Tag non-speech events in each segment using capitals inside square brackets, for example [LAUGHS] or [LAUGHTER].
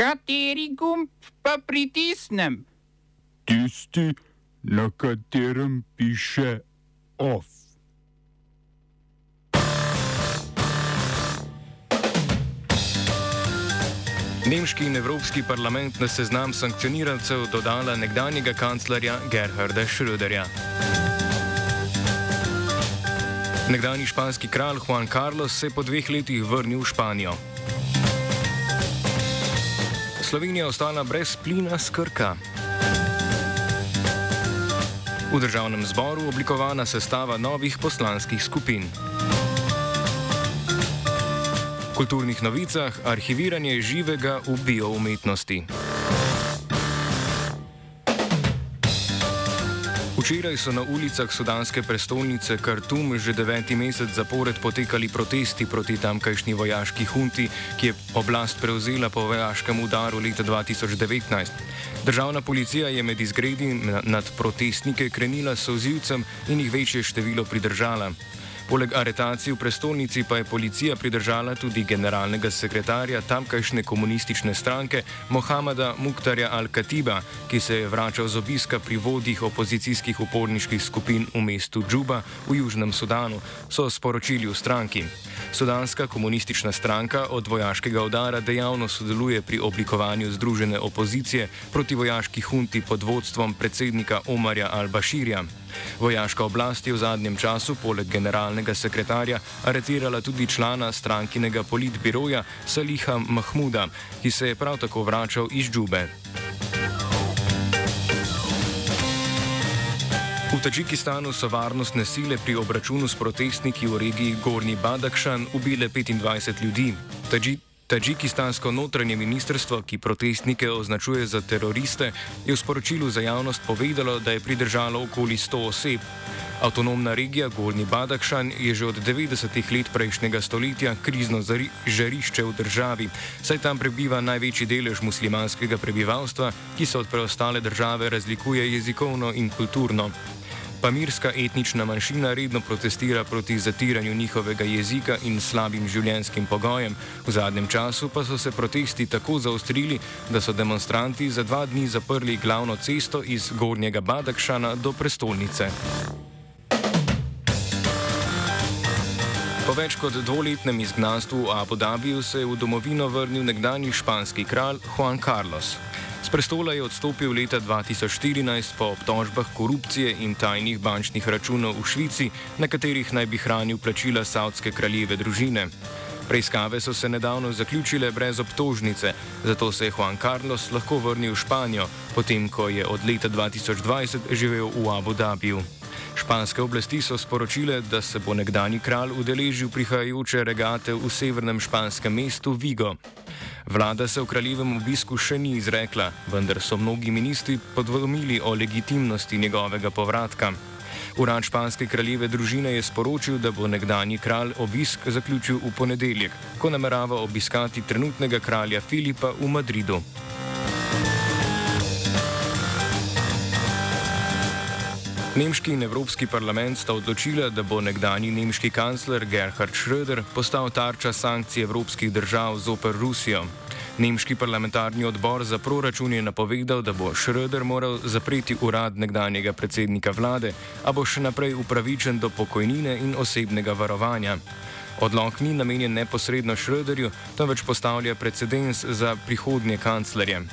Kateri gumb pa pritisnem? Tisti, na katerem piše OF. Nemški in Evropski parlament na seznam sankcionirancev dodala nekdanjega kanclerja Gerharda Schröderja. Nekdani španski kralj Juan Carlos se je po dveh letih vrnil v Španijo. Slovenija ostala brez plina skrka. V državnem zboru oblikovana sestava novih poslanskih skupin. V kulturnih novicah arhiviranje živega v bioumetnosti. Včeraj so na ulicah sudanske prestolnice Khartoum že deveti mesec zapored potekali protesti proti tamkajšnji vojaški hunti, ki je oblast prevzela po vojaškem udaru leta 2019. Državna policija je med izgredi nad protestnike krenila s sozivcem in jih večje število pridržala. Poleg aretacij v prestolnici pa je policija pridržala tudi generalnega sekretarja tamkajšnje komunistične stranke Mohameda Muktarja Al-Katiba, ki se je vračal z obiska pri vodjih opozicijskih uporniških skupin v mestu Džuba v Južnem Sudanu, so sporočili v stranki. Sudanska komunistična stranka od vojaškega udara dejavno sodeluje pri oblikovanju združene opozicije proti vojaški hunti pod vodstvom predsednika Omarja Al-Bashirja. Vojaška oblast je v zadnjem času poleg generalnega sekretarja aretirala tudi člana strankinega politbiroja Saliha Mahmuda, ki se je prav tako vračal iz Džube. V Tadžikistanu so varnostne sile pri obračunu s protestniki v regiji Gorni Badakšan ubile 25 ljudi. Tadži Tadžikistansko notranje ministrstvo, ki protestnike označuje za teroriste, je v sporočilu za javnost povedalo, da je pridržalo okoli 100 oseb. Avtonomna regija Gorni Badakšan je že od 90-ih let prejšnjega stoletja krizno žarišče v državi, saj tam prebiva največji delež muslimanskega prebivalstva, ki se od preostale države razlikuje jezikovno in kulturno. Pamirska etnična manjšina redno protestira proti zatiranju njihovega jezika in slabim življenjskim pogojem. V zadnjem času pa so se protesti tako zaostrili, da so demonstranti za dva dni zaprli glavno cesto iz Gornjega Badakšana do prestolnice. Po več kot dvoletnem izgnanstvu v Abu Dhabiju se je v domovino vrnil nekdani španski kralj Juan Carlos. Z prestola je odstopil leta 2014 po obtožbah korupcije in tajnih bančnih računov v Švici, na katerih naj bi hranil plačila savdske kraljeve družine. Preiskave so se nedavno zaključile brez obtožnice, zato se je Juan Carlos lahko vrnil v Španijo, potem ko je od leta 2020 živel v Abu Dhabiju. Španske oblasti so sporočile, da se bo nekdani kralj udeležil prihajajoče regate v severnem španskem mestu Vigo. Vlada se v kraljevem obisku še ni izrekla, vendar so mnogi ministri podvomili o legitimnosti njegovega povratka. Urad španske kraljeve družine je sporočil, da bo nekdani kralj obisk zaključil v ponedeljek, ko namerava obiskati trenutnega kralja Filipa v Madridu. Nemški in Evropski parlament sta odločila, da bo nekdani nemški kancler Gerhard Schröder postal tarča sankcij evropskih držav zoper Rusijo. Nemški parlamentarni odbor za proračun je napovedal, da bo Schröder moral zapreti urad nekdanjega predsednika vlade, a bo še naprej upravičen do pokojnine in osebnega varovanja. Odlok ni namenjen neposredno Schröderju, temveč postavlja precedens za prihodnje kanclerje.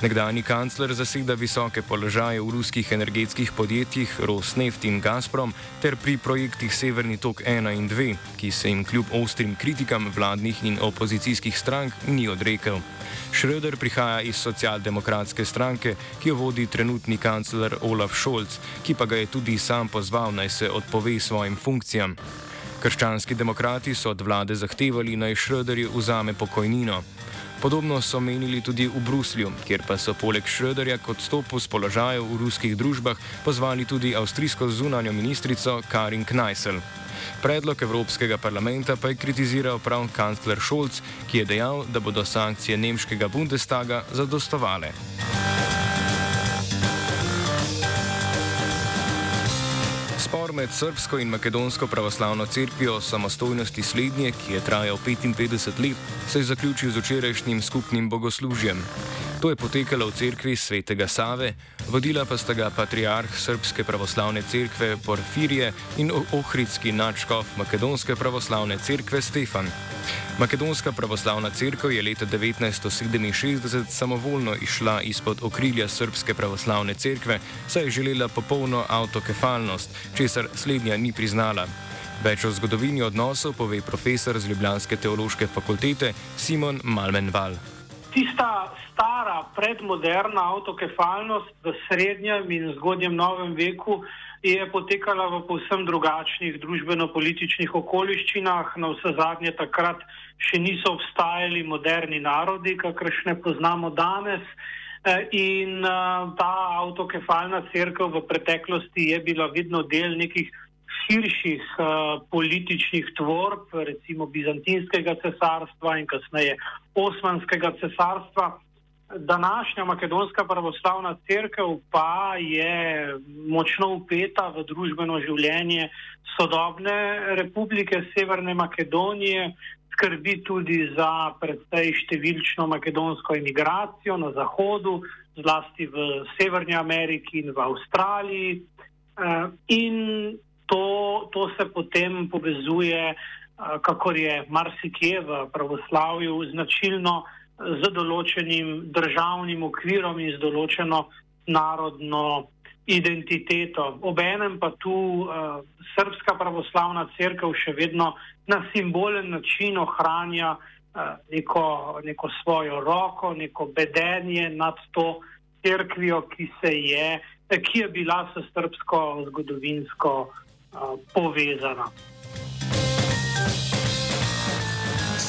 Nekdani kancler zaseda visoke položaje v ruskih energetskih podjetjih Rosneft in Gazprom ter pri projektih Severni tok 1 in 2, ki se jim kljub ostrim kritikam vladnih in opozicijskih strank ni odrekel. Schröder prihaja iz socialdemokratske stranke, ki jo vodi trenutni kancler Olaf Scholz, ki pa ga je tudi sam pozval naj se odpove svojim funkcijam. Krščanski demokrati so od vlade zahtevali naj Schröderju vzame pokojnino. Podobno so menili tudi v Bruslju, kjer pa so poleg Schröderja kot stopu z položajev v ruskih družbah pozvali tudi avstrijsko zunanjo ministrico Karin Kneisel. Predlog Evropskega parlamenta pa je kritiziral prav kancler Scholz, ki je dejal, da bodo sankcije nemškega Bundestaga zadostovale. Spor med srpsko in makedonsko pravoslavno crkvijo o samostojnosti slednje, ki je trajal 55 let, se je zaključil z včerajšnjim skupnim bogoslužjem. To je potekalo v cerkvi svetega Save, vodila pa sta ga patriarh Srpske pravoslavne cerkve Porfirije in ohridski nadškof Makedonske pravoslavne cerkve Stefan. Makedonska pravoslavna cerkev je leta 1967 samovoljno išla izpod okrilja Srpske pravoslavne cerkve, saj je želela popolno avtokefalnost, česar slednja ni priznala. Več o zgodovini odnosov pove profesor z Ljubljanske teološke fakultete Simon Malmenval. Tista stara predmoderna avtokefalnost v srednjem in zgodnjem novem veku je potekala v povsem drugačnih družbeno-političnih okoliščinah. Na vse zadnje takrat še niso obstajali moderni narodi, kakršne poznamo danes. Eh, in eh, ta avtokefalna crkva v preteklosti je bila vedno del nekih širših uh, političnih tvorb, recimo Bizantinskega cesarstva in kasneje Osmanskega cesarstva. Današnja makedonska pravoslavna crkva pa je močno upeta v družbeno življenje sodobne republike Severne Makedonije, skrbi tudi za predvsej številčno makedonsko emigracijo na zahodu, zlasti v Severni Ameriki in v Avstraliji. Uh, in to, to se potem povezuje, kakor je marsikje v pravoslavju značilno, z določenim državnim okvirom in z določeno narodno identiteto. Obenem pa tu uh, Srpska pravoslavna crkva še vedno na simbolen način ohranja uh, neko, neko svojo roko, neko bedenje nad to crkvijo, ki, je, ki je bila s srpsko zgodovinsko uh, povezana.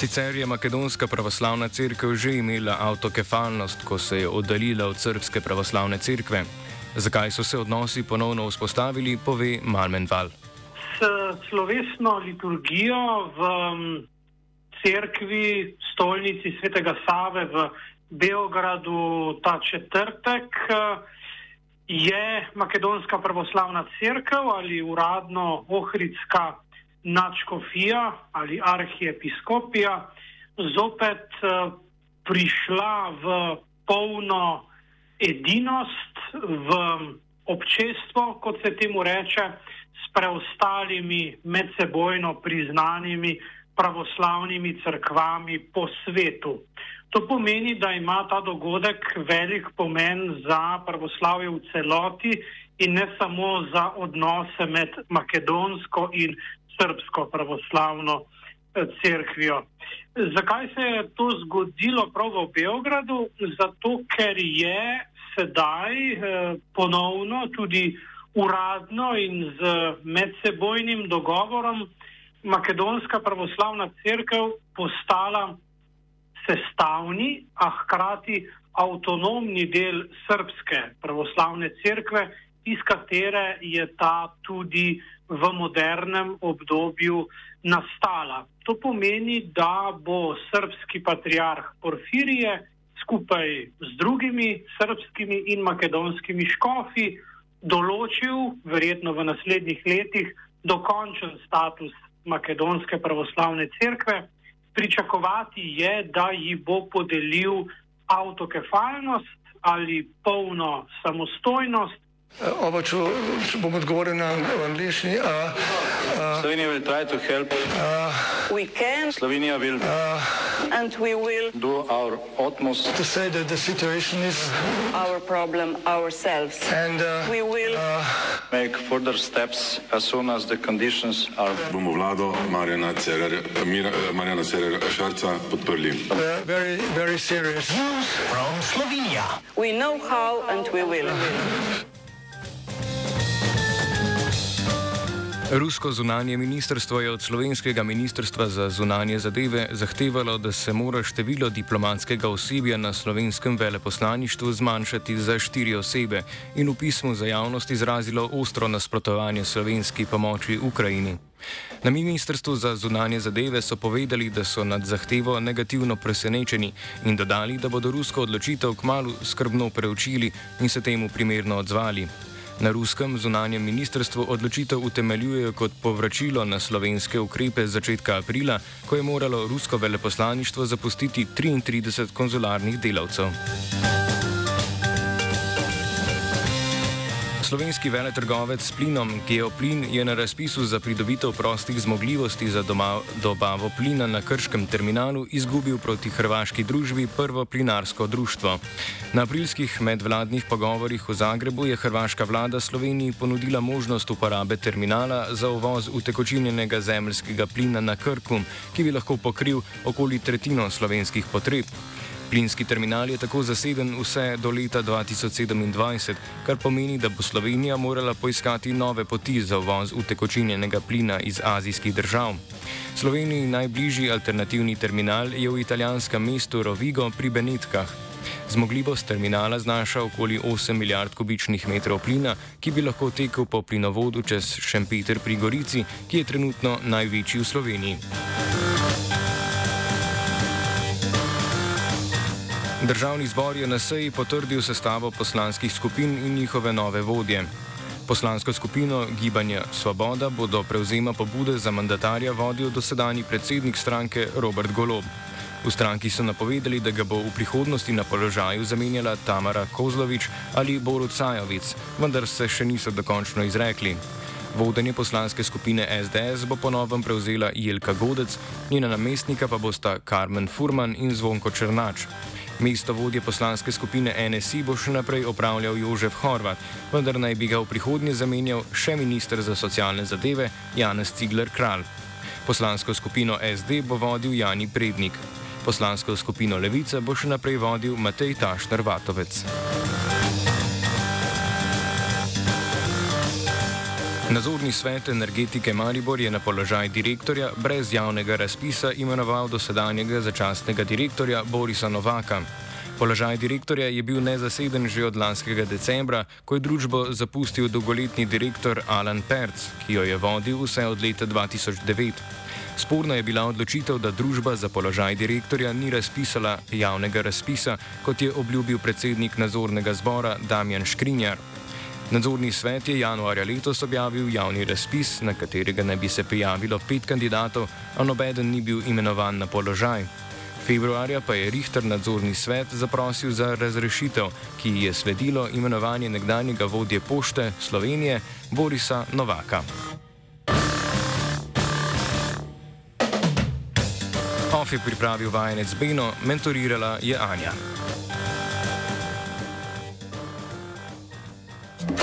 Sicer je Makedonska pravoslavna crkva že imela avtokefalnost, ko se je oddaljila od Srpske pravoslavne crkve. Zakaj so se odnosi ponovno vzpostavili, pove Malmenval. S slovesno liturgijo v crkvi, stolnici svetega Save v Beogradu ta četrtek je Makedonska pravoslavna crkva ali uradno Ohridska nadškofija ali arhiepiskopija zopet uh, prišla v polno edinost, v občestvo, kot se temu reče, s preostalimi medsebojno priznanimi pravoslavnimi crkvami po svetu. To pomeni, da ima ta dogodek velik pomen za pravoslavje v celoti in ne samo za odnose med makedonsko in srpsko pravoslavno eh, cerkvijo. Zakaj se je to zgodilo prav v Beogradu? Zato, ker je sedaj eh, ponovno tudi uradno in z medsebojnim dogovorom makedonska pravoslavna cerkev postala sestavni, a hkrati avtonomni del srpske pravoslavne cerkve, iz katere je ta tudi v modernem obdobju nastala. To pomeni, da bo srpski patriarh Porfirije skupaj z drugimi srpskimi in makedonskimi škofi določil, verjetno v naslednjih letih, dokončen status makedonske pravoslavne cerkve pričakovati je, da ji bo podelil avtokefalnost ali polno samostojnost. Uh, Oba, če, če bom odgovoril na angliški. Uh, uh, Slovenija bo poskušala pomagati. Slovenija bo naredila naš utmost, da bo rekla, da je situacija naš problem, ourselves. In da bomo naredili nadaljnje korake, as soon as the conditions are. Bomo vlado Marjana Cererja Cerer Šarca podprli. Very, very serious. News from Slovenia. We know how and we will. [LAUGHS] Rusko zunanje ministrstvo je od slovenskega ministrstva za zunanje zadeve zahtevalo, da se mora število diplomatskega osebja na slovenskem veleposlaništvu zmanjšati za štiri osebe in v pismu za javnost izrazilo ostro nasprotovanje slovenski pomoči Ukrajini. Na ministrstvu za zunanje zadeve so povedali, da so nad zahtevo negativno presenečeni in dodali, da bodo rusko odločitev kmalo skrbno preučili in se temu primerno odzvali. Na ruskem zunanjem ministrstvu odločitev utemeljujejo kot povračilo na slovenske ukrepe začetka aprila, ko je moralo rusko veleposlaništvo zapustiti 33 konzularnih delavcev. Slovenski veletrgovec s plinom Geoplin je na razpisu za pridobitev prostih zmogljivosti za doma, dobavo plina na krškem terminalu izgubil proti hrvaški družbi prvo plinarsko društvo. Na aprilskih medvladnih pogovorjih v Zagrebu je hrvaška vlada Sloveniji ponudila možnost uporabe terminala za uvoz utekočinjenega zemljskega plina na Krku, ki bi lahko pokril okoli tretjino slovenskih potreb. Plinski terminal je tako zaseden vse do leta 2027, kar pomeni, da bo Slovenija morala poiskati nove poti za uvoz utekočinjenega plina iz azijskih držav. Sloveniji najbližji alternativni terminal je v italijanskem mestu Rovigo pri Benetkah. Zmogljivost terminala znaša okoli 8 milijard kubičnih metrov plina, ki bi lahko tekel po plinovodu čez Šempeter pri Gorici, ki je trenutno največji v Sloveniji. Državni zbor je na seji potrdil sestavo poslanskih skupin in njihove nove vodje. Poslansko skupino Gibanja Svoboda bo do prevzema pobude za mandatarja vodil dosedani predsednik stranke Robert Golob. V stranki so napovedali, da ga bo v prihodnosti na položaju zamenjala Tamara Kozlovič ali Borut Sajovic, vendar se še niso dokončno izrekli. Vodenje poslanske skupine SDS bo ponovno prevzela Jelka Godec, njena namestnika pa bosta Carmen Furman in Zvonko Črnač. Mesto vodje poslanske skupine NSI bo še naprej opravljal Jožef Horvat, vendar naj bi ga v prihodnje zamenjal še ministr za socialne zadeve Janez Cigler Kralj. Poslansko skupino SD bo vodil Jani Prednik. Poslansko skupino Levice bo še naprej vodil Matej Tašner Vatovec. Nadzorni svet energetike Maribor je na položaj direktorja brez javnega razpisa imenoval dosedanjega začasnega direktorja Borisa Novaka. Položaj direktorja je bil nezaseden že od lanskega decembra, ko je družbo zapustil dolgoletni direktor Alan Perc, ki jo je vodil vse od leta 2009. Sporna je bila odločitev, da družba za položaj direktorja ni razpisala javnega razpisa, kot je obljubil predsednik nadzornega zbora Damjan Škrinjar. Nadzorni svet je januarja letos objavil javni razpis, na katerega naj bi se prijavilo pet kandidatov, a nobeden ni bil imenovan na položaj. Februarja pa je Richter nadzorni svet zaprosil za razrešitev, ki je sledilo imenovanje nekdanjega vodje pošte Slovenije Borisa Novaka. OF je pripravil vajenec Beno, mentorirala je Anja.